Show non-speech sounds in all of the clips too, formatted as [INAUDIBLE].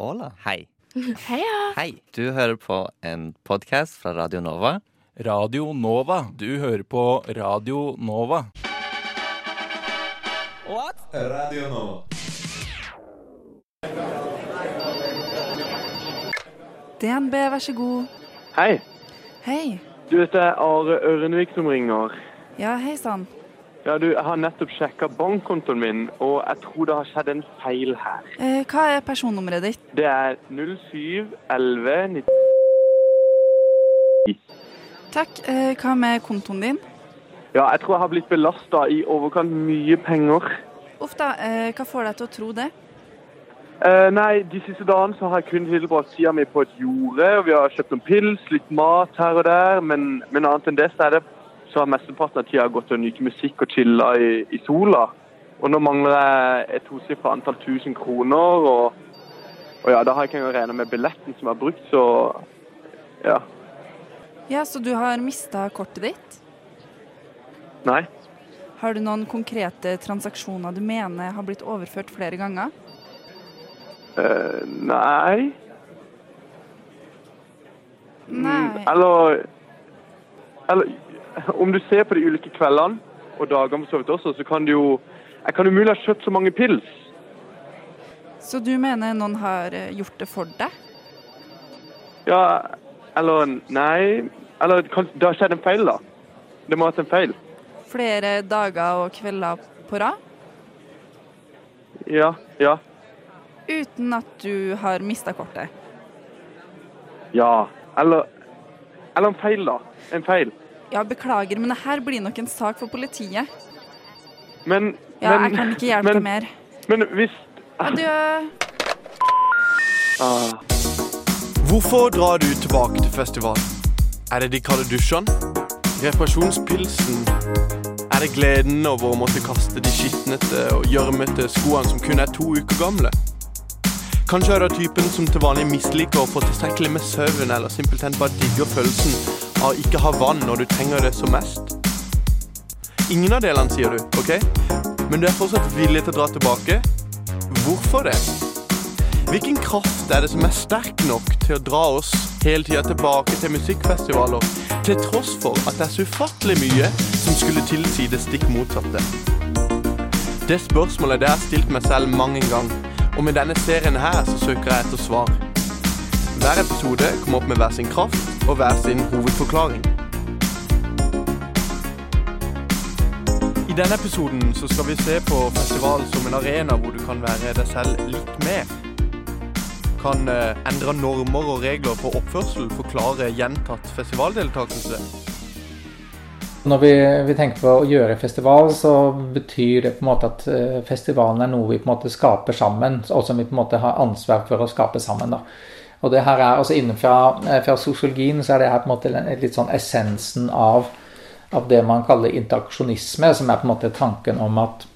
Hola. Hei. [LAUGHS] Heia! Hei. Du hører på en podkast fra Radio Nova. Radio Nova. Du hører på Radio Nova. What? Radio Nova. DNB, vær så god. Hei. Hei. Du, dette er Are Ørnvik som ringer. Ja, hei sann. Ja, du, Jeg har nettopp sjekka bankkontoen min, og jeg tror det har skjedd en feil her. Eh, hva er personnummeret ditt? Det er 0711 Takk. Eh, hva med kontoen din? Ja, jeg tror jeg har blitt belasta i overkant mye penger. Uff da, eh, hva får deg til å tro det? Eh, nei, de siste dagene så har jeg kun tilbrakt tida mi på et jorde. og Vi har kjøpt noen pils, litt mat her og der, men, men annet enn det så er det så har mesteparten av tida gått til å nyte musikk og chille i, i sola. Og nå mangler jeg et tosifra antall tusen kroner, og, og ja, da har jeg ikke engang regna med billetten som er brukt, så ja. Ja, så du har mista kortet ditt? Nei. Har du noen konkrete transaksjoner du mener har blitt overført flere ganger? Uh, nei. Nei. Eller Eller om du ser på de ulike kveldene og dagene for så vidt også, så kan det jo Jeg kan umulig ha kjøpt så mange pils. Så du mener noen har eh, gjort det for deg? Ja, eller nei Eller det har skjedd en feil, da. Det må ha vært en feil. Flere dager og kvelder på rad? Ja, ja, Uten at du har mista kortet? ja. Eller Eller en feil, da. En feil. Ja, beklager, men det her blir nok en sak for politiet. Men Ja, men, jeg kan ikke hjelpe men, deg mer. Men hvis Adjø. ah, Hvorfor drar du tilbake til festivalen? Er det de kalde dusjene? Reparasjonspilsen? Er det gleden over å måtte kaste de skitnete og gjørmete skoene som kun er to uker gamle? Kanskje er du typen som til vanlig misliker å få tilstrekkelig med søvn, eller simpelthen bare digger følelsen av ikke ha vann når du trenger det som mest? Ingen av delene, sier du, ok? Men du er fortsatt villig til å dra tilbake? Hvorfor det? Hvilken kraft er det som er sterk nok til å dra oss hele tida tilbake til musikkfestivaler, til tross for at det er så ufattelig mye som skulle tilsi det stikk motsatte? Det spørsmålet det har jeg stilt meg selv mange ganger, og med denne serien her så søker jeg etter svar. Hver episode kommer opp med hver sin kraft og hver sin hovedforklaring. I denne episoden så skal vi se på festival som en arena hvor du kan være deg selv litt mer. Kan eh, endre normer og regler for oppførsel forklare gjentatt festivaldeltakelse? Når vi, vi tenker på å gjøre festival, så betyr det på en måte at eh, festivalen er noe vi på en måte skaper sammen, og som vi på en måte har ansvar for å skape sammen. da. Og det her er, altså Innenfra eh, fra sosiologien så er det her på en måte litt sånn essensen av, av det man kaller interaksjonisme, som er på en måte tanken om at,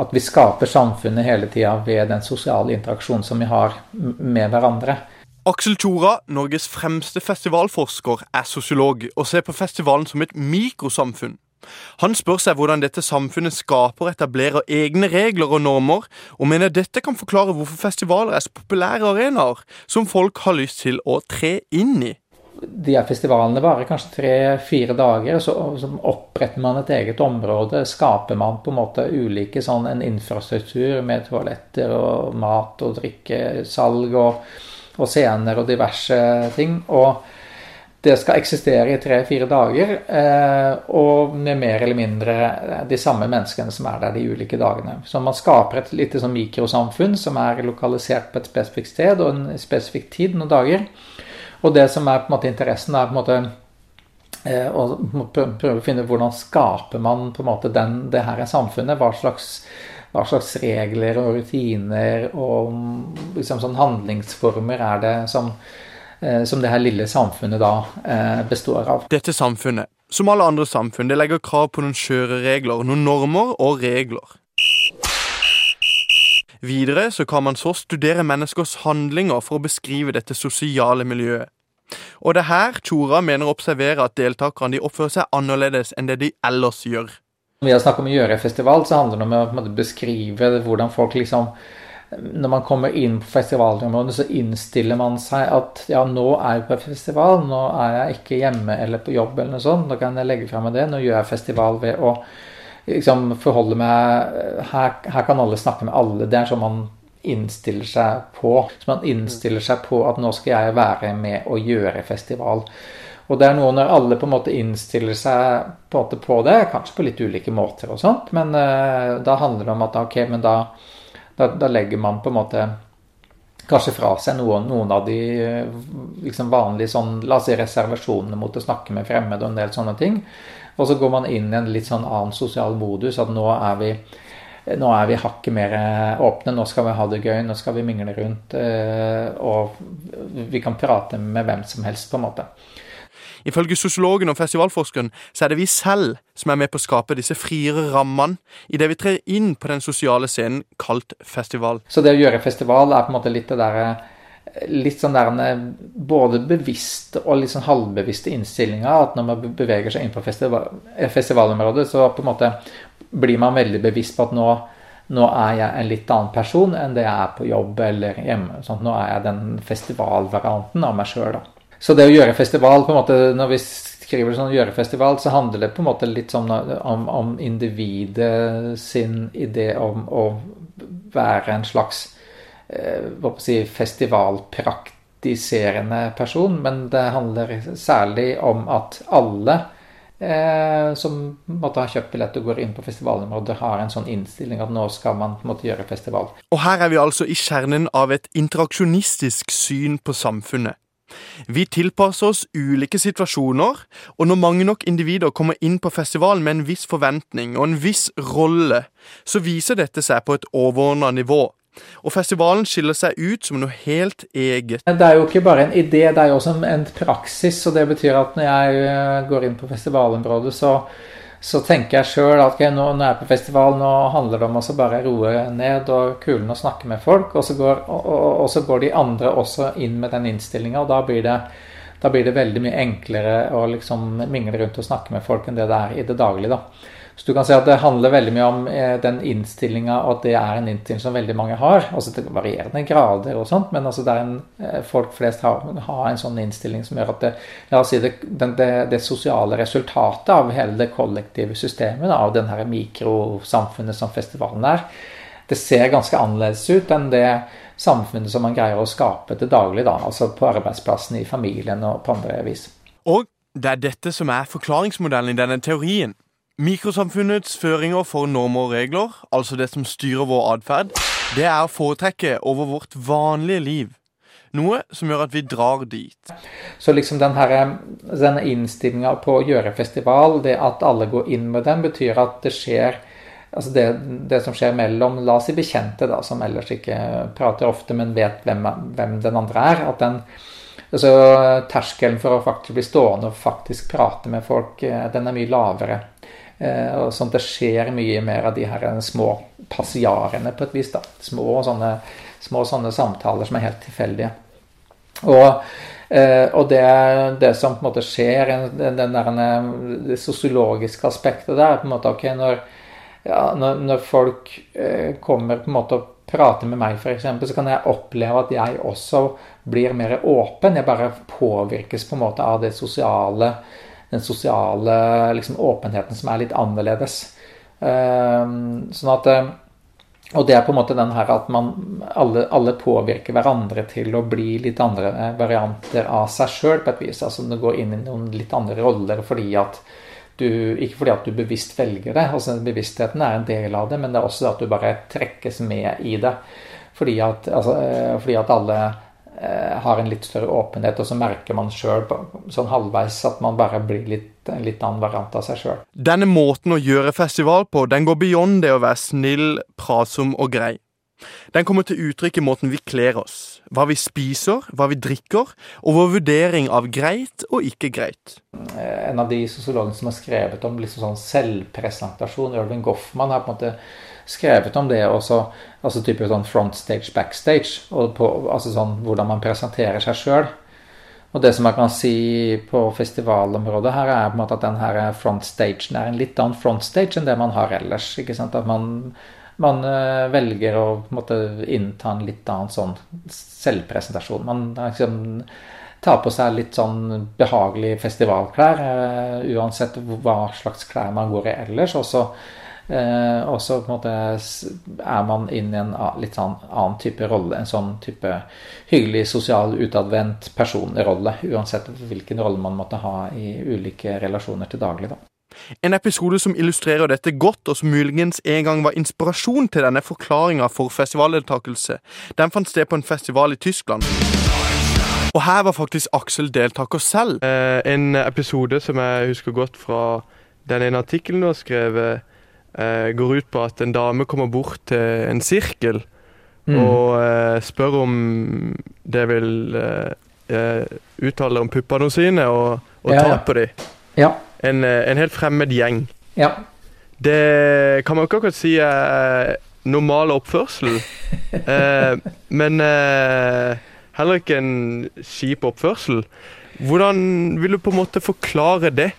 at vi skaper samfunnet hele tida ved den sosiale interaksjonen som vi har med hverandre. Aksel Tjora, Norges fremste festivalforsker, er sosiolog og ser på festivalen som et mikrosamfunn. Han spør seg hvordan dette samfunnet skaper og etablerer egne regler og normer, og mener dette kan forklare hvorfor festivaler er så populære arenaer som folk har lyst til å tre inn i. de her festivalene varer kanskje tre-fire dager, så, så oppretter man et eget område. Skaper man på en måte ulike sånn en infrastruktur med toaletter og mat og drikkesalg og, og scener og diverse ting. Og det skal eksistere i tre-fire dager, eh, og med mer eller mindre de samme menneskene som er der de ulike dagene. Så man skaper et lite sånn mikrosamfunn som er lokalisert på et spesifikt sted og en spesifikk tid, noen dager. Og det som er på en måte interessen, er på en måte eh, å prøve å finne hvordan skaper man på en måte den, det her samfunnet. Hva slags, hva slags regler og rutiner og mm, liksom sånn handlingsformer er det som, eh, som det her lille samfunnet da eh, består av. Dette samfunnet, som alle andre samfunn, det legger krav på noen kjøreregler, noen normer og regler. Videre så kan man så studere menneskers handlinger for å beskrive dette sosiale miljøet. Og det er her Tjora mener å observere at deltakerne de oppfører seg annerledes enn det de ellers gjør. Når vi har snakket om å gjøre festival, så handler det om å beskrive hvordan folk liksom når man kommer inn på festivalområdet, så innstiller man seg at ja, nå er jeg på festival, nå er jeg ikke hjemme eller på jobb eller noe sånt. Nå kan jeg legge fra meg det. Nå gjør jeg festival ved å liksom forholde meg her, her kan alle snakke med alle. Det er sånn man innstiller seg på. Så man innstiller seg på at nå skal jeg være med og gjøre festival. Og det er noe når alle på en måte innstiller seg på, på det, kanskje på litt ulike måter og sånt, men uh, da handler det om at ok, men da, da, da, legger man på en måte kanskje fra seg noen, noen av de liksom vanlige sånn, la oss si reservasjonene mot å snakke med fremmede og en del sånne ting. Og så går man inn i en litt sånn annen sosial modus, at nå er vi nå er vi hakket mer åpne, nå skal vi ha det gøy, nå skal vi mingle rundt. Eh, og vi kan prate med hvem som helst, på en måte. Ifølge sosiologen og festivalforskeren så er det vi selv som er med på å skape disse friere rammene i det vi trer inn på den sosiale scenen kalt festival. Så det å gjøre festival er på en måte litt det derre litt sånn der både bevisste og litt sånn halvbevisste innstillinga. At når man beveger seg inn på festival, festivalområdet, så på en måte blir man veldig bevisst på at nå, nå er jeg en litt annen person enn det jeg er på jobb eller hjemme. Sånn, nå er jeg den festivalvarianten av meg sjøl. Så det å gjøre festival på en måte, Når vi skriver sånn gjøre festival, så handler det på en måte litt sånn om, om individet sin idé om å være en slags eh, hva si, festivalpraktiserende person. Men det handler særlig om at alle eh, som måtte ha kjøpt billett og går inn på festivalområdet, har en sånn innstilling at nå skal man måtte gjøre festival. Og her er vi altså i kjernen av et interaksjonistisk syn på samfunnet. Vi tilpasser oss ulike situasjoner, og når mange nok individer kommer inn på festivalen med en viss forventning og en viss rolle, så viser dette seg på et overordna nivå. Og festivalen skiller seg ut som noe helt eget. Det er jo ikke bare en idé, det er jo også en praksis. Og det betyr at når jeg eh, går inn på festivalområdet, så så tenker jeg sjøl at okay, nå, når jeg er på festival, nå handler det om å bare roe ned og kulen og snakke med folk. Og så, går, og, og, og så går, de andre også inn med den innstillinga, og da blir, det, da blir det veldig mye enklere å liksom mingle rundt og snakke med folk enn det det er i det daglige. da. Så du kan si at det handler veldig mye om eh, den innstillinga, og at det er en innstilling som veldig mange har. Altså til varierende grader og sånt, men altså en, eh, folk flest har, har, en sånn innstilling som gjør at det, si det, det, det sosiale resultatet av hele det kollektive systemet, av denne mikrosamfunnet som festivalen er, det ser ganske annerledes ut enn det samfunnet som man greier å skape til daglig, da, altså på arbeidsplassen, i familien og på andre vis. Og det er dette som er forklaringsmodellen i denne teorien. Mikrosamfunnets føringer for normer og regler, altså det som styrer vår atferd, det er å foretrekke over vårt vanlige liv. Noe som gjør at vi drar dit. Så liksom den her, denne innstillinga på å gjøre festival, det at alle går inn med den, betyr at det skjer altså det, det, som skjer mellom la oss si bekjente, da, som ellers ikke prater ofte, men vet hvem, hvem den andre er. at den altså Terskelen for å faktisk bli stående og faktisk prate med folk, eh, den er mye lavere. Eh, og sånn at det skjer mye mer av de her små passiarene på et vis. da, Små sånne, små sånne samtaler som er helt tilfeldige. Og, eh, og det, det, som på en måte skjer, den, der, det sosiologiske aspektet der, på en måte, ok, når, ja, når, når folk eh, kommer på en måte og prater med meg, f.eks., så kan jeg oppleve at jeg også blir mer åpen. Jeg bare påvirkes på en måte av det sosiale den sosiale liksom, åpenheten som er litt annerledes. Ehm, sånn at eh, og det er på en måte den her at man alle, alle påvirker hverandre til å bli litt andre eh, varianter av seg sjøl på et vis. Altså du går inn i noen litt andre roller fordi at du Ikke fordi at du bevisst velger det, altså bevisstheten er en del av det, men det er også at du bare trekkes med i det. Fordi at, altså, eh, fordi at alle har en litt større åpenhet, og så merker man sjøl sånn halvveis at man bare blir litt, en litt annen variant av seg sjøl. Denne måten å gjøre festival på, den går beyond det å være snill, pratsom og grei. Den kommer til uttrykk i måten vi kler oss, hva vi spiser, hva vi drikker, og vår vurdering av greit og ikke greit. Eh, en av de sosiologene som har skrevet om liksom sånn selvpresentasjon, Irvin Goffman, har på en måte skrevet om det også, altså type sånn frontstage, backstage, og på, altså sånn hvordan man presenterer seg sjøl. Og det som man kan si på festivalområdet her, er på en måte at den her frontstagen er en litt annen frontstage enn det man har ellers. ikke sant? At man, man eh, velger å på en måte, innta en litt annen sånn selvpresentasjon. Man liksom, tar på seg litt sånn behagelige festivalklær, uh, uansett hva slags klær man går i ellers. Og så uh, og så på en måte er man inn i en litt sånn annen type rolle. En sånn type hyggelig, sosial, utadvendt personrolle. Uansett hvilken rolle man måtte ha i ulike relasjoner til daglig. da. En episode som illustrerer dette godt, og som muligens en gang var inspirasjon til denne forklaringa for festivaldeltakelse, den fant sted på en festival i Tyskland. Og her var faktisk Aksel deltaker selv. Eh, en episode som jeg husker godt fra den ene artikkelen du har skrevet, eh, går ut på at en dame kommer bort til en sirkel mm. og eh, spør om det vil eh, eh, uttale om puppene sine og, og ja, ta på dem. Ja. En, eh, en, helt fremmed gjeng. Ja. Det kan man ikke akkurat si er normal oppførsel, [LAUGHS] men heller ikke en kjip oppførsel. Hvordan vil du på en måte forklare det?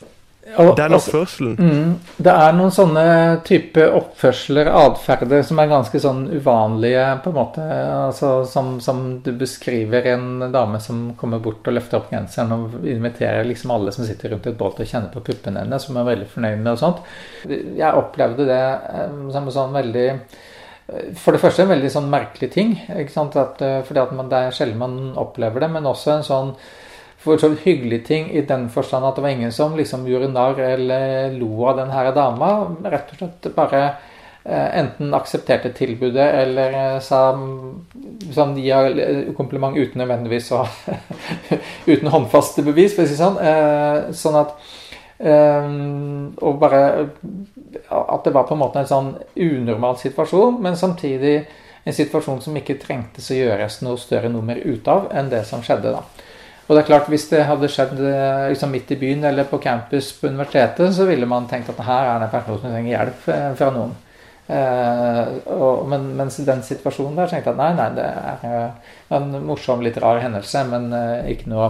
Den altså. Mm, det er noen sånne type oppførsler, atferder, som er ganske sånn uvanlige, på en måte. Altså, som, som, du beskriver en dame som kommer bort og løfter opp genseren og inviterer liksom alle som sitter rundt et bål til å kjenne på puppene hennes, som er veldig fornøyd med og sånt. Jeg opplevde det eh, som en sånn veldig for det første en veldig sånn merkelig ting. ikke? At, eh, fordi at man, Det er sjelden man opplever det, men også en sånn for så hyggelig ting i den forstand at det var ingen som liksom gjorde narr eller lo av den her dama. Rett og slett bare eh, enten aksepterte tilbudet eller eh, sa sånn, ja, kompliment uten nødvendigvis å [LAUGHS] Uten håndfaste bevis, for å si sånn. Eh, sånn at og bare At det var på en måte en sånn unormal situasjon, men samtidig en situasjon som ikke trengtes å gjøres noe større nummer ut av enn det som skjedde. da. Og det er klart, Hvis det hadde skjedd eh, liksom midt i byen eller på campus på universitetet, så ville man tenkt at her er det en person som trenger hjelp eh, fra noen. Eh, og, men, mens i den situasjonen der tenkte jeg at nei, nei, det er en morsom, litt rar hendelse, men eh, ikke, noe,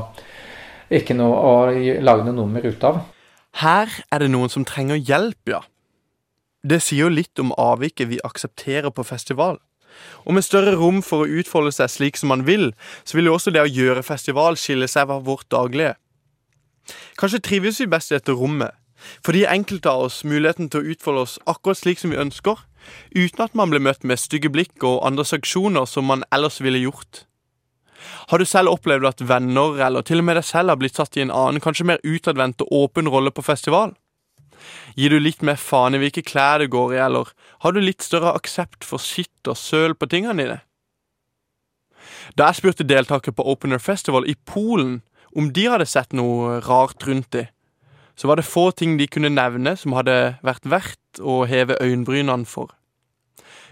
ikke noe å lage noe nummer ut av. Her er det noen som trenger hjelp, ja. Det sier jo litt om avviket vi aksepterer på festival. Og med større rom for å utfolde seg slik som man vil, så vil jo også det å gjøre festival skille seg fra vårt daglige. Kanskje trives vi best i dette rommet, fordi enkelte av oss muligheten til å utfolde oss akkurat slik som vi ønsker, uten at man blir møtt med stygge blikk og andre sanksjoner som man ellers ville gjort. Har du selv opplevd at venner, eller til og med deg selv, har blitt satt i en annen, kanskje mer utadvendt og åpen rolle på festival? Gir du litt mer faen i hvilke klær du går i, eller har du litt større aksept for skitt og søl på tingene dine? Da jeg spurte deltakere på Open Air Festival i Polen om de hadde sett noe rart rundt dem, så var det få ting de kunne nevne som hadde vært verdt å heve øyenbrynene for.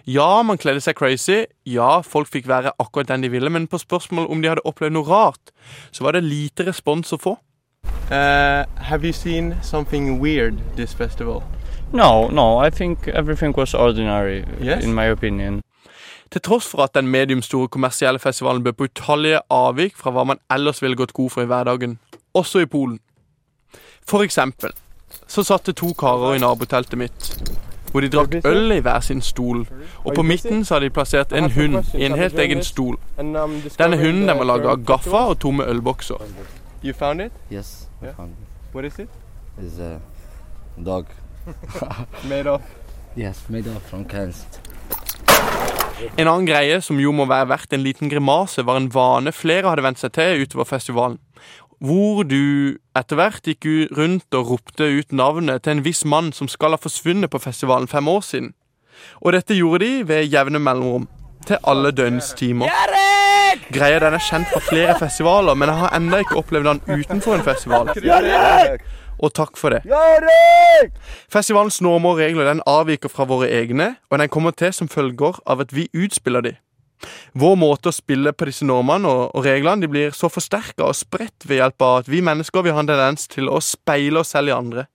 Ja, man kledde seg crazy. Ja, folk fikk være akkurat den de ville. Men på spørsmål om de hadde opplevd noe rart, så var det lite respons å få. Uh, have you seen something weird this festival? No, no. I think everything was ordinary, yes? in my opinion. Til tross for at den mediumstore kommersielle festivalen bød på utallige avvik fra hva man ellers ville gått god for i hverdagen, også i Polen. For eksempel så satt det to karer i naboteltet mitt hvor de drakk øl i hver sin stol. Og på midten så hadde de plassert en hund i en helt egen stol. Denne hunden den var laga av gaffa og tomme ølbokser. You found it? Yes, I found it. What is it? It's a dog. [LAUGHS] made of? Yes, made of from cans. En annen greie som jo må være verdt en liten grimase, var en vane flere hadde vent seg til utover festivalen hvor du etter hvert gikk rundt og ropte ut navnet til en viss mann som skal ha forsvunnet på festivalen fem år siden. Og dette gjorde de ved jevne mellomrom. Til alle døgnets timer. Greia den er kjent fra flere festivaler, men jeg har ennå ikke opplevd den utenfor en festival. Og takk for det. Festivalens normer og regler den avviker fra våre egne, og den kommer til som følger av at vi utspiller de. Vår måte å spille på disse normene og, og reglene de blir så forsterka og spredt ved hjelp av at vi mennesker vil har en tendens til å speile oss selv i andre.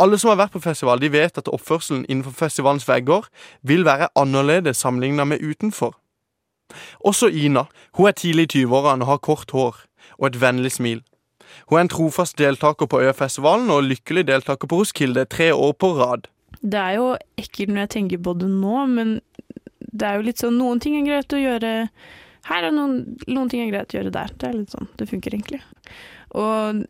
Alle som har vært på festival, de vet at oppførselen innenfor festivalens vegger vil være annerledes sammenlignet med utenfor. Også Ina. Hun er tidlig i 20-årene og har kort hår og et vennlig smil. Hun er en trofast deltaker på Øyafestivalen og lykkelig deltaker på Roskilde tre år på rad. Det er jo ekkelt når jeg tenker på det nå, men det er jo litt sånn Noen ting er greit å gjøre her, og noen, noen ting er greit å gjøre der. Det er litt sånn det funker, egentlig. Og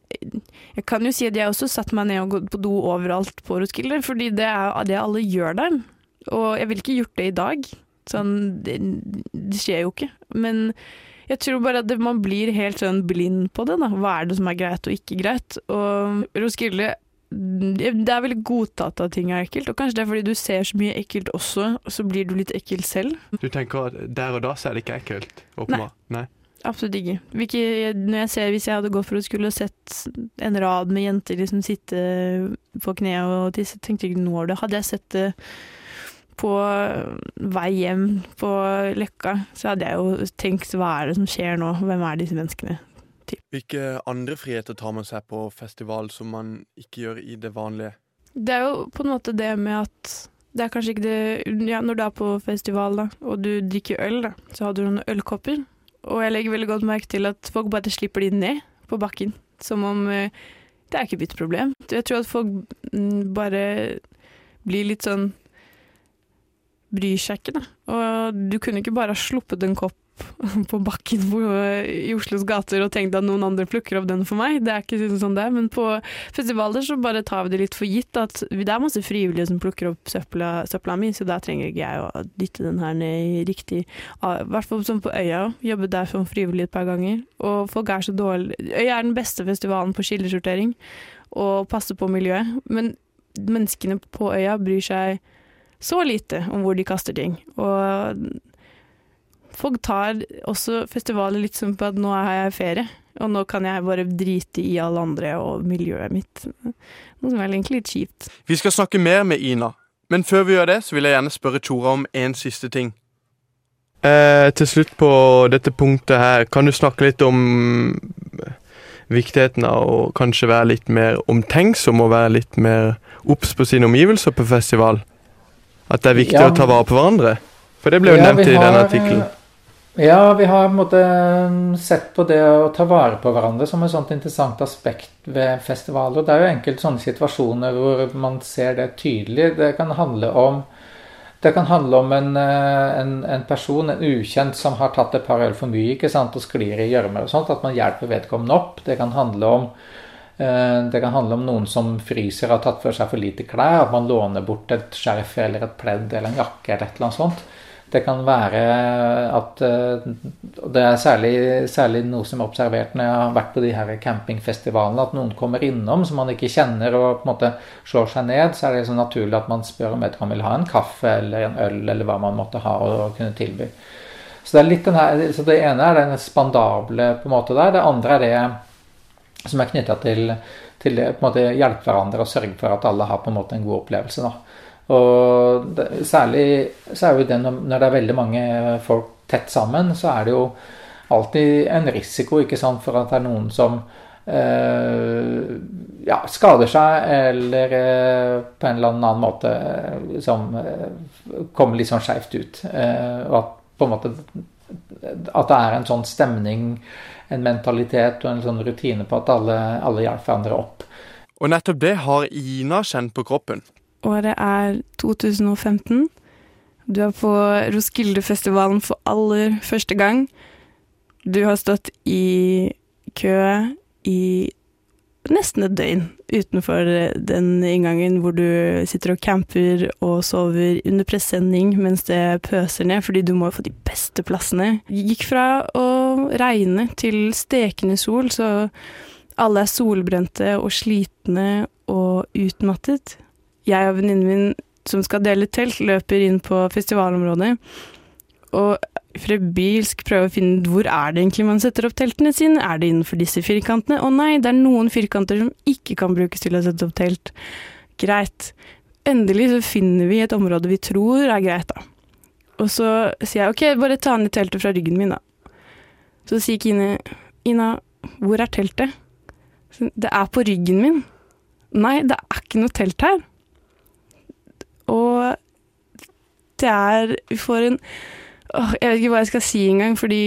jeg kan jo si at jeg også satte meg ned og gått på do overalt på Roskilde, fordi det er det alle gjør der. Og jeg ville ikke gjort det i dag. Sånn, det, det skjer jo ikke. Men jeg tror bare at det, man blir helt sånn blind på det, da. Hva er det som er greit og ikke greit? Og Roskilde det er veldig godtatt at ting er ekkelt, og kanskje det er fordi du ser så mye ekkelt også, så blir du litt ekkel selv. Du tenker at der og da så er det ikke ekkelt? Åpenbart. Nei. Absolutt ikke. Hvilke, jeg ser, hvis jeg hadde gått for å skulle sett en rad med jenter liksom sitte på kne og tisse, tenkte jeg ikke noe av det. Hadde jeg sett det på vei hjem på Løkka, så hadde jeg jo tenkt hva er det som skjer nå, hvem er disse menneskene? Hvilke andre friheter tar man seg på festival som man ikke gjør i det vanlige? Det er jo på en måte det med at det er kanskje ikke det Ja, når du er på festival, da, og du drikker øl, da, så har du noen ølkopper. Og jeg legger veldig godt merke til at folk bare slipper de ned på bakken. Som om eh, det er ikke mitt problem. Jeg tror at folk mm, bare blir litt sånn Bryr seg ikke, da. Og du kunne ikke bare ha sluppet en kopp [LAUGHS] på bakken på, i Oslos gater og tenkt at noen andre plukker opp den for meg. Det er ikke sånn det er. Men på festivaler så bare tar vi det litt for gitt at det er masse frivillige som plukker opp søpla, søpla mi, så da trenger ikke jeg å dytte den her ned i riktig I hvert fall sånn på Øya. Jobbet der som frivillig et par ganger. Og folk er så dårlige Øya er den beste festivalen på kildesortering og passer på miljøet. Men menneskene på øya bryr seg så lite om hvor de kaster ting. Og folk tar også festivaler litt som på at nå har jeg ferie, og nå kan jeg bare drite i alle andre og miljøet mitt. Noe som er egentlig litt kjipt. Vi skal snakke mer med Ina, men før vi gjør det, så vil jeg gjerne spørre Tora om en siste ting. Eh, til slutt på dette punktet her, kan du snakke litt om viktigheten av å kanskje være litt mer omtenksom og være litt mer obs på sine omgivelser på festival? At det er viktig Ja. å ta vare på hverandre? For det ble jo Ja, nevnt i denne har, artikkelen. Ja, vi har på en måte sett på det å ta vare på hverandre som et sånt interessant aspekt ved festivaler. Det er jo enkelte sånne situasjoner hvor man ser det tydelig. Det kan handle om det kan handle om en, eh, en, en person, en ukjent, som har tatt et par øl for mye ikke sant, og sklir i gjørme og sånt. At man hjelper vedkommende opp. Det kan handle om eh, det kan handle om noen som fryser og har tatt for seg for lite klær. At man låner bort et skjerf eller et pledd eller en jakke eller et eller annet sånt. Det kan være at eh, Det er særlig, særlig noe som er observert når jeg har vært på de her campingfestivalene, at noen kommer innom som man ikke kjenner og på en måte slår seg ned. Så er det så naturlig at man spør om man vil ha en kaffe eller en øl eller hva man måtte ha å kunne tilby. Så det er litt den så det ene er den spandable på en måte der. Det andre er det som er knytta til, til det, måte hjelpe hverandre og sørge for at alle har på en måte en god opplevelse. da. Og det, særlig så er jo det når, når det er veldig mange folk tett sammen, så er det jo alltid en risiko ikke sant, for at det er noen som eh, ja, skader seg, eller eh, på en eller annen måte eh, som eh, kommer litt sånn skeivt ut. Eh, og at på en måte at det er en sånn stemning, en mentalitet og en sånn rutine på at alle, alle hjelper hverandre opp. Og nettopp det har Ina kjent på kroppen. Året er 2015. Du er på Roskildefestivalen for aller første gang. Du har stått i kø i nesten et døgn utenfor den inngangen hvor du sitter og camper og sover under presenning mens det pøser ned, fordi du må jo få de beste plassene. Gikk fra å regne til stekende sol, så alle er solbrente og slitne og utmattet. Jeg og venninnen min som skal dele telt, løper inn på festivalområdet og frebilsk prøver å finne ut hvor er det egentlig man setter opp teltene sine. Er det innenfor disse firkantene? Å nei, det er noen firkanter som ikke kan brukes til å sette opp telt. Greit. Endelig så finner vi et område vi tror er greit, da. Og så sier jeg ok, bare ta ned teltet fra ryggen min, da. Så sier Kine Ina, hvor er teltet? Det er på ryggen min. Nei, det er ikke noe telt her. Og det er Vi får en åh, Jeg vet ikke hva jeg skal si engang, fordi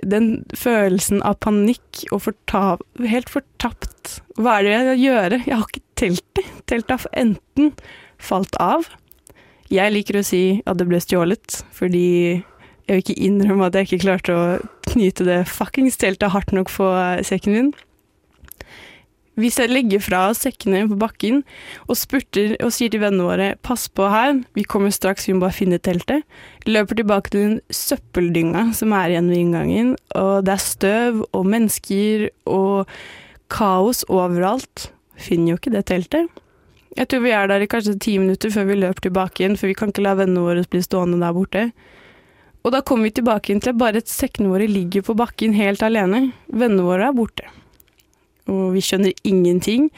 den følelsen av panikk og fortav, helt fortapt Hva er det jeg skal gjøre? Jeg har ikke teltet. Teltet har enten falt av. Jeg liker å si at det ble stjålet, fordi jeg vil ikke innrømme at jeg ikke klarte å knyte det fuckings teltet hardt nok på sekken min. Vi legger fra sekkene på bakken og spurter og sier til vennene våre 'pass på her, vi kommer straks, vi må bare finne teltet'. Løper tilbake til den søppeldynga som er igjen ved inngangen, og det er støv og mennesker og kaos overalt. Finner jo ikke det teltet. Jeg tror vi er der i kanskje ti minutter før vi løper tilbake igjen, for vi kan ikke la vennene våre bli stående der borte. Og da kommer vi tilbake igjen til at bare sekkene våre ligger på bakken helt alene. Vennene våre er borte og vi skjønner ingenting.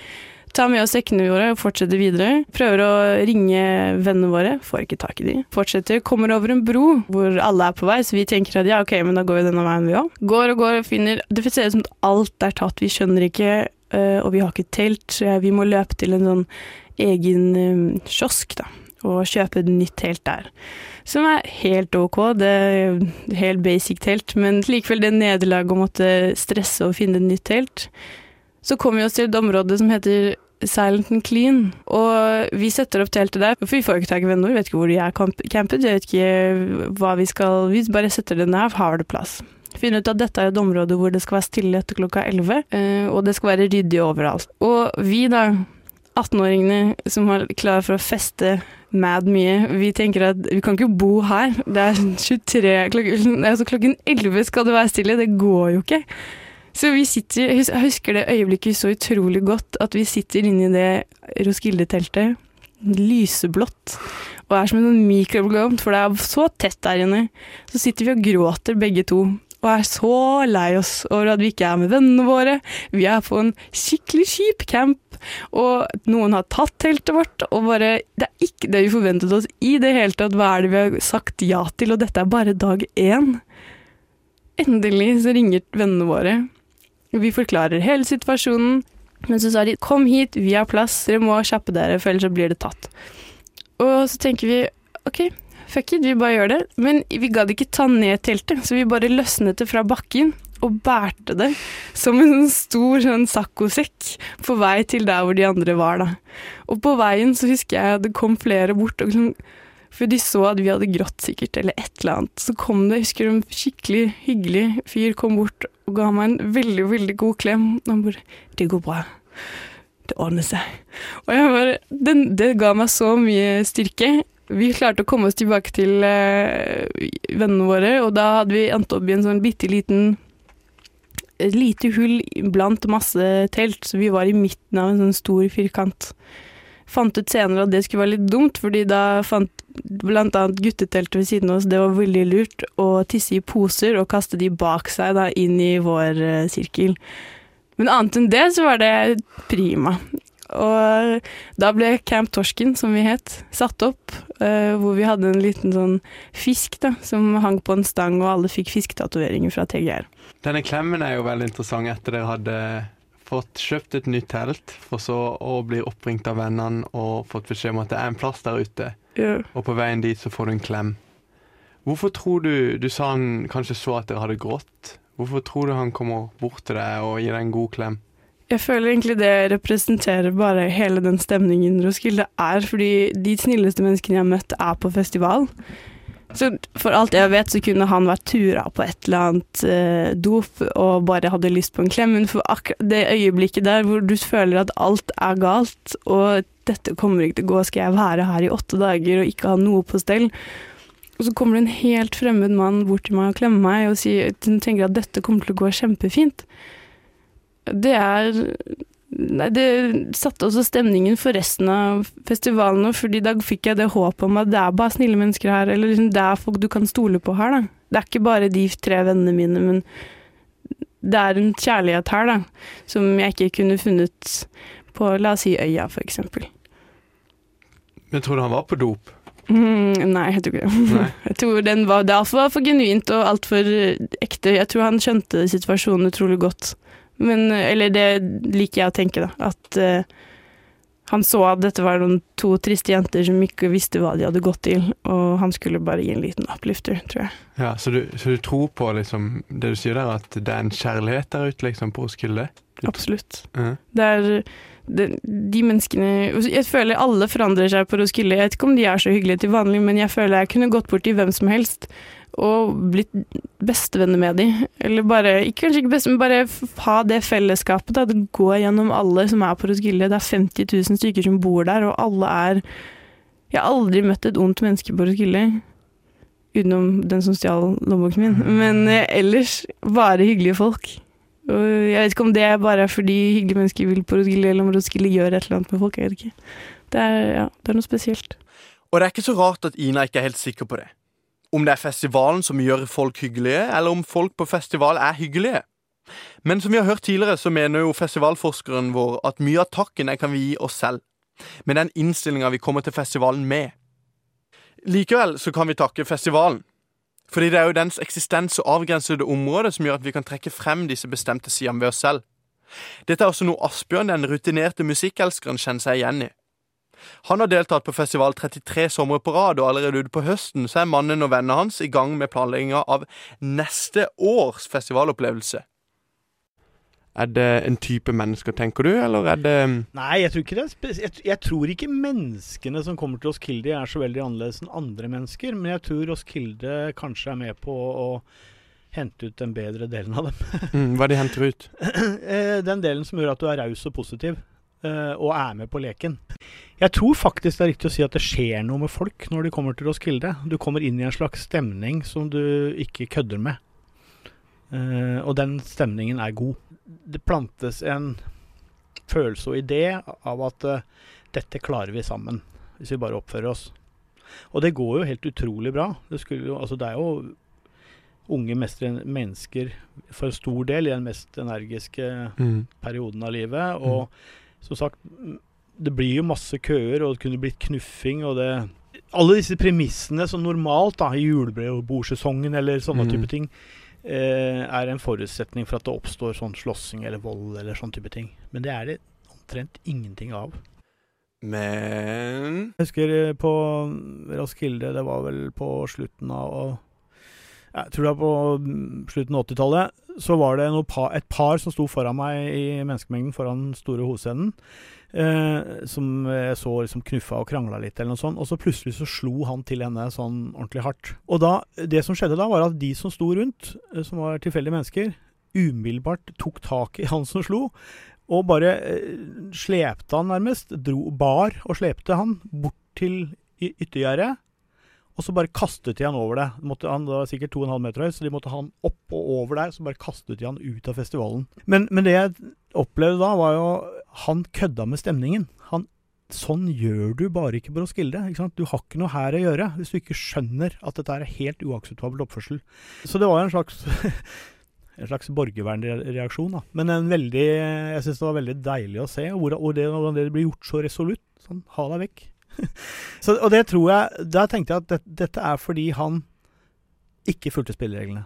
Tar med oss sekkene våre og fortsetter videre. Prøver å ringe vennene våre, får ikke tak i de. Fortsetter, kommer over en bro hvor alle er på vei, så vi tenker at ja, ok, men da går vi denne veien vi òg. Går og går og finner Det ser ut som at alt er tatt, vi skjønner ikke, øh, og vi har ikke telt, vi må løpe til en sånn egen øh, kiosk, da, og kjøpe et nytt telt der. Som er helt ok, det er helt basic telt, men likevel det nederlaget å måtte stresse og finne et nytt telt. Så kommer vi oss til et område som heter Silent and Clean, og vi setter opp teltet der. For vi får jo ikke tak i venner, vi vet ikke hvor de er campet, jeg vet ikke hva vi skal Vi bare setter det ned, har det plass. Finner ut at dette er et område hvor det skal være stille etter klokka 11, eh, og det skal være ryddig overalt. Og vi, da, 18-åringene som er klare for å feste mad mye, vi tenker at vi kan ikke bo her. Det er [LAUGHS] 23 klokken, altså klokken 11 skal det være stille, det går jo ikke. Så vi sitter Jeg husker det øyeblikket så utrolig godt, at vi sitter inne i det Roskilde-teltet, lyseblått, og er som en sånn mikrobølgeovn, for det er så tett der inne. Så sitter vi og gråter begge to, og er så lei oss over at vi ikke er med vennene våre. Vi er på en skikkelig kjip camp, og noen har tatt teltet vårt, og bare Det er ikke det vi forventet oss i det hele tatt. Hva er det vi har sagt ja til, og dette er bare dag én. Endelig så ringer vennene våre vi forklarer hele situasjonen, men så sa de 'kom hit, vi har plass, dere må kjappe dere, for ellers så blir det tatt'. Og så tenker vi 'ok, fuck it, vi bare gjør det', men vi gadd ikke ta ned teltet, så vi bare løsnet det fra bakken og bærte det som en sånn stor sånn saccosekk på vei til der hvor de andre var, da. Og på veien så husker jeg at det kom flere bort og liksom for de så at vi hadde grått sikkert, eller et eller annet. Så kom det, jeg husker en skikkelig hyggelig fyr kom bort og ga meg en veldig, veldig god klem. Og han bare 'Det går bra. Det ordner seg'. Og jeg bare den, Det ga meg så mye styrke. Vi klarte å komme oss tilbake til eh, vennene våre, og da hadde vi endt opp i en sånn bitte liten et lite hull blant masse telt, så vi var i midten av en sånn stor firkant. Fant ut senere at det skulle være litt dumt, fordi da fant annet gutteteltet ved siden av oss, det var veldig lurt å tisse i poser og kaste de bak seg da inn i vår uh, sirkel. Men annet enn det så var det prima. Og da ble Camp Torsken, som vi het, satt opp, uh, hvor vi hadde en liten sånn fisk da, som hang på en stang, og alle fikk fisketatoveringer fra TGR. Denne klemmen er jo veldig interessant etter dere hadde fått kjøpt et nytt telt, for så å bli oppringt av vennene og fått beskjed om at det er en plass der ute. Yeah. Og på veien dit så får du en klem. Hvorfor tror du Du sa han kanskje så at dere hadde grått. Hvorfor tror du han kommer bort til deg og gir deg en god klem? Jeg føler egentlig det representerer bare hele den stemningen Roskilde er, fordi de snilleste menneskene jeg har møtt, er på festival. Så for alt jeg vet, så kunne han vært tura på et eller annet eh, dop og bare hadde lyst på en klem, men for akkurat det øyeblikket der hvor du føler at alt er galt, og dette kommer ikke til å gå, skal jeg være her i åtte dager og ikke ha noe på stell? Og så kommer det en helt fremmed mann bort til meg og klemmer meg og sier, tenker at dette kommer til å gå kjempefint. Det er Nei, det satte også stemningen for resten av festivalen fordi da fikk jeg det håpet om at det er bare snille mennesker her, eller liksom det er folk du kan stole på her, da. Det er ikke bare de tre vennene mine, men det er en kjærlighet her, da, som jeg ikke kunne funnet på, la oss si, Øya, for eksempel. Men tror du han var på dop? Mm, nei, jeg tror ikke det. Nei. [LAUGHS] Jeg tror den var, det var for genuint og altfor ekte. Jeg tror han skjønte situasjonen utrolig godt. Men, eller det liker jeg å tenke, da. At uh, han så at dette var noen to triste jenter som ikke visste hva de hadde gått til, og han skulle bare gi en liten uplifter, tror jeg. Ja, Så du, så du tror på liksom, det du sier der, at det er en kjærlighet der ute liksom, på Roskilde? Absolutt. Mhm. Det er det, de menneskene Jeg føler alle forandrer seg på Roskilde. Jeg vet ikke om de er så hyggelige til vanlig, men jeg føler jeg kunne gått bort til hvem som helst og blitt bestevenner med de. Eller bare ikke, Kanskje ikke beste, men bare ha det fellesskapet. Da. Det går gjennom alle som er på Roskilde. Det er 50 000 stykker som bor der, og alle er Jeg har aldri møtt et ondt menneske på Roskilde. Utenom den som stjal lommeboken min. Men eh, ellers bare hyggelige folk. Og jeg vet ikke om det er bare fordi hyggelige mennesker vil på Roskilde, eller om Roskilde gjør et eller annet med folk. Jeg vet ikke. Det er, ja, det er noe spesielt. Og det er ikke så rart at Ina ikke er helt sikker på det. Om det er festivalen som gjør folk hyggelige, eller om folk på festival er hyggelige. Men som vi har hørt tidligere, så mener jo festivalforskeren vår at mye av takken den kan vi gi oss selv. Med den innstillinga vi kommer til festivalen med. Likevel så kan vi takke festivalen. Fordi det er jo dens eksistens og avgrensede område som gjør at vi kan trekke frem disse bestemte sidene ved oss selv. Dette er også noe Asbjørn, den rutinerte musikkelskeren, kjenner seg igjen i. Han har deltatt på festival 33 somre på rad, og allerede ute på høsten så er mannen og vennene hans i gang med planlegginga av neste års festivalopplevelse. Er det en type mennesker, tenker du, eller er det Nei, jeg tror ikke det. Jeg, jeg tror ikke menneskene som kommer til Roskilde er så veldig annerledes enn andre mennesker, men jeg tror Roskilde kanskje er med på å hente ut den bedre delen av dem. mm, Hva de henter ut? [CLEARS THROAT] Eh, den delen som gjør at du er raus og positiv, og er med på leken. Jeg tror faktisk det er riktig å si at det skjer noe med folk når de kommer til Roskilde. Du kommer inn i en slags stemning som du ikke kødder med. Eh, og den stemningen er god. Det plantes en følelse og idé av at eh, dette klarer vi sammen, hvis vi bare oppfører oss. Og det går jo helt utrolig bra. Det, jo, altså det er jo unge mestre mennesker for en stor del i den mest energiske Mm. perioden av livet. Og som sagt, det blir jo masse køer, og det kunne blitt knuffing, og det Alle disse premissene som normalt da, i julebordsesongen eller sånne Mm. type ting, eh, er en forutsetning for at det oppstår sånn slåssing eller vold eller sånne type ting. Men det er det omtrent ingenting av. Men Jeg husker eh, på Raskilde, det var vel på slutten av Jeg tror det var på mm, slutten av 80-tallet. Så var det pa, et par som sto foran meg i menneskemengden foran den store hovedscenen. Eh, som jeg så liksom knuffa og krangla litt, eller noe sånt. Og så plutselig så slo han til henne sånn ordentlig hardt. Og da, det som skjedde da, var at de som sto rundt, eh, som var tilfeldige mennesker, umiddelbart tok tak i han som slo, og bare eh, slepte han nærmest. Dro, bar og slepte han bort til yttergjerdet. Og så bare kastet de han over det. Måtte han var sikkert 2,5 meter høy, så de måtte ha han opp og over der. Så bare kastet de han ut av festivalen. Men, men det jeg opplevde da, var jo Han kødda med stemningen. Han Sånn gjør du bare ikke på Roskilde. Ikke sant? Du har ikke noe her å gjøre hvis du ikke skjønner at dette er helt uakseptabel oppførsel. Så det var en slags [LAUGHS] en slags borgervernreaksjon. Men en veldig Jeg syns det var veldig deilig å se hvor, hvor det, hvordan det blir gjort så resolutt. Sånn, ha deg vekk. [LAUGHS] så, og det tror jeg Da tenkte jeg at det, dette er fordi han ikke fulgte spillereglene.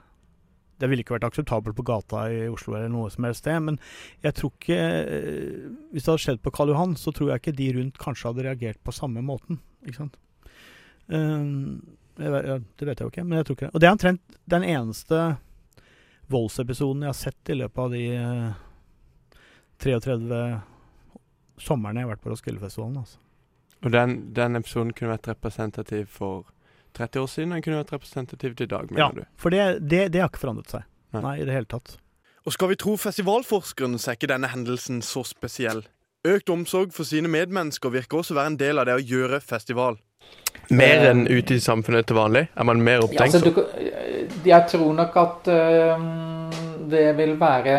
Det ville ikke vært akseptabelt på gata i Oslo eller noe som helst sted, men jeg tror ikke eh, Hvis det hadde skjedd på Karl Johan, så tror jeg ikke de rundt kanskje hadde reagert på samme måten. Ikke sant? Um, vet- ja, det vet jeg jo ikke, men jeg tror ikke det. Og det er omtrent den eneste voldsepisoden jeg har sett i løpet av de eh, 33 somrene jeg har vært på Roskildefestivalen. Altså. Og den, den episoden kunne vært representativ for 30 år siden, og den kunne vært representativ til i dag, Ja, mener du? for det, det, det har ikke forandret seg. Nei. Nei, i det hele tatt. Og skal vi tro festivalforskeren, så er ikke denne hendelsen så spesiell. Økt omsorg for sine medmennesker virker også å være en del av det å gjøre festival. Mer Eh, enn ute i samfunnet til vanlig? Er man mer Ja, altså, du, jeg tror nok at øh, det vil være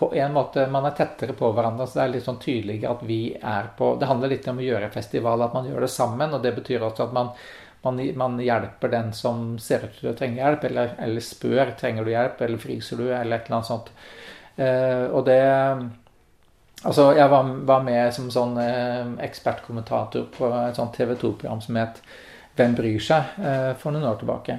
på en måte Man er tettere på hverandre, så det er litt sånn tydeligere at vi er på Det handler litt om å gjøre festival, at man gjør det sammen. Og det betyr også at man, man, man hjelper den som ser ut til å trenge hjelp, eller, eller spør trenger du hjelp, eller fryser du, eller et eller annet sånt. Eh, og det Altså, jeg var, var med som sånn eh, ekspertkommentator på et sånt TV 2-program som het Hvem bryr seg? Eh, for noen år tilbake.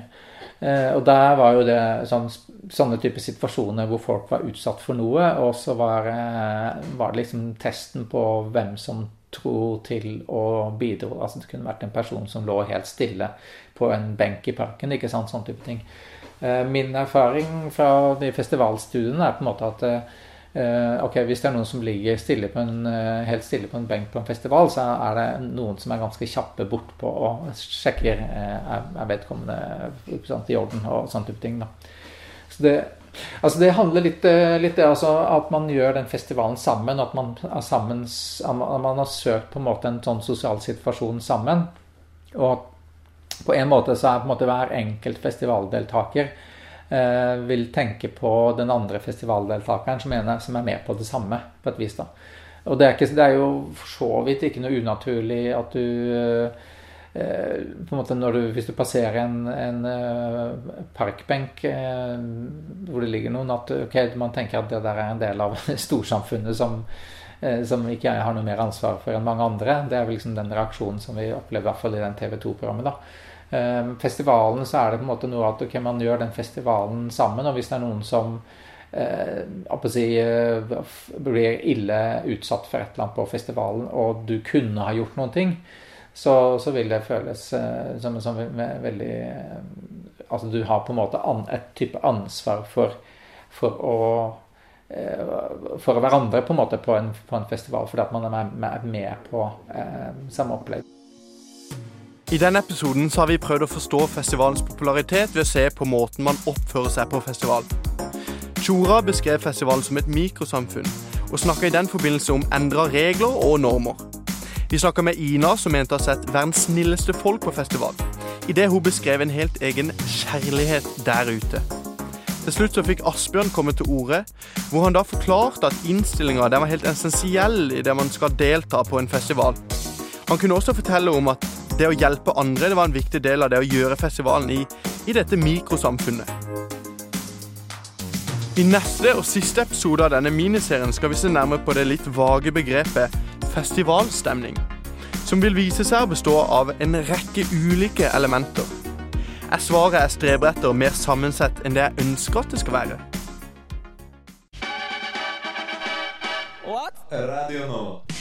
Eh, og der var jo det sånn, sånne typer situasjoner hvor folk var utsatt for noe, og så var, eh, var det liksom testen på hvem som tror til å bidro. Altså det kunne vært en person som lå helt stille på en benk i parken, ikke sant, sånn type ting. Eh, min erfaring fra de festivalstudiene er på en måte at ok, Hvis det er noen som ligger stille en, eh, helt stille på en benk på en festival, så er det noen som er ganske kjappe bortpå og sjekker eh, er, er vedkommende sant, i orden og sånne type ting. da. Så det, altså det handler litt, litt det altså at man gjør den festivalen sammen. At man, sammen, at man har søkt på en måte en sånn sosial situasjon sammen. Og på en måte så er på en måte hver enkelt festivaldeltaker Eh, vil tenke på den andre festivaldeltakeren som, er, som er med på det samme, på et vis. da. Og det er, ikke, det er jo for så vidt ikke noe unaturlig at du eh, på en måte du, Hvis du passerer en, en uh, parkbenk eh, hvor det ligger noen, at okay, man tenker at det der er en del av [LAUGHS] storsamfunnet som, eh, som ikke jeg har noe mer ansvar for enn mange andre. Det er vel liksom den reaksjonen som vi opplever i hvert fall i den TV 2-programmet. da. Ehm, festivalen så er det på en måte noe at okay, man gjør den festivalen sammen. Og hvis det er noen som eh, si, eh, blir ille utsatt for et eller annet på festivalen, og du kunne ha gjort noen ting, så, så vil det føles eh, som, som veldig eh, Altså du har på en måte an, et type ansvar for, for å eh, for hverandre på en måte på en, på en festival, fordi at man er med, med på eh, samme opplegg. I denne episoden har vi prøvd å forstå festivalens popularitet ved å se på måten man oppfører seg på festival. Tjora beskrev festivalen som et mikrosamfunn, og snakka i den forbindelse om endra regler og normer. Vi snakka med Ina, som mente å ha sett verdens snilleste folk på festival, idet hun beskrev en helt egen kjærlighet der ute. Til slutt så fikk Asbjørn komme til orde, hvor han da forklarte at innstillinga var helt essensiell det man skal delta på en festival. Han kunne også fortelle om at det å hjelpe andre det var en viktig del av det å gjøre festivalen i, i dette mikrosamfunnet. I neste og siste episode av denne miniserien skal vi se nærmere på det litt vage begrepet festivalstemning, som vil vise seg å bestå av en rekke ulike elementer. Er svaret jeg streber etter mer sammensett enn det jeg ønsker at det skal være? What? Radio Nova.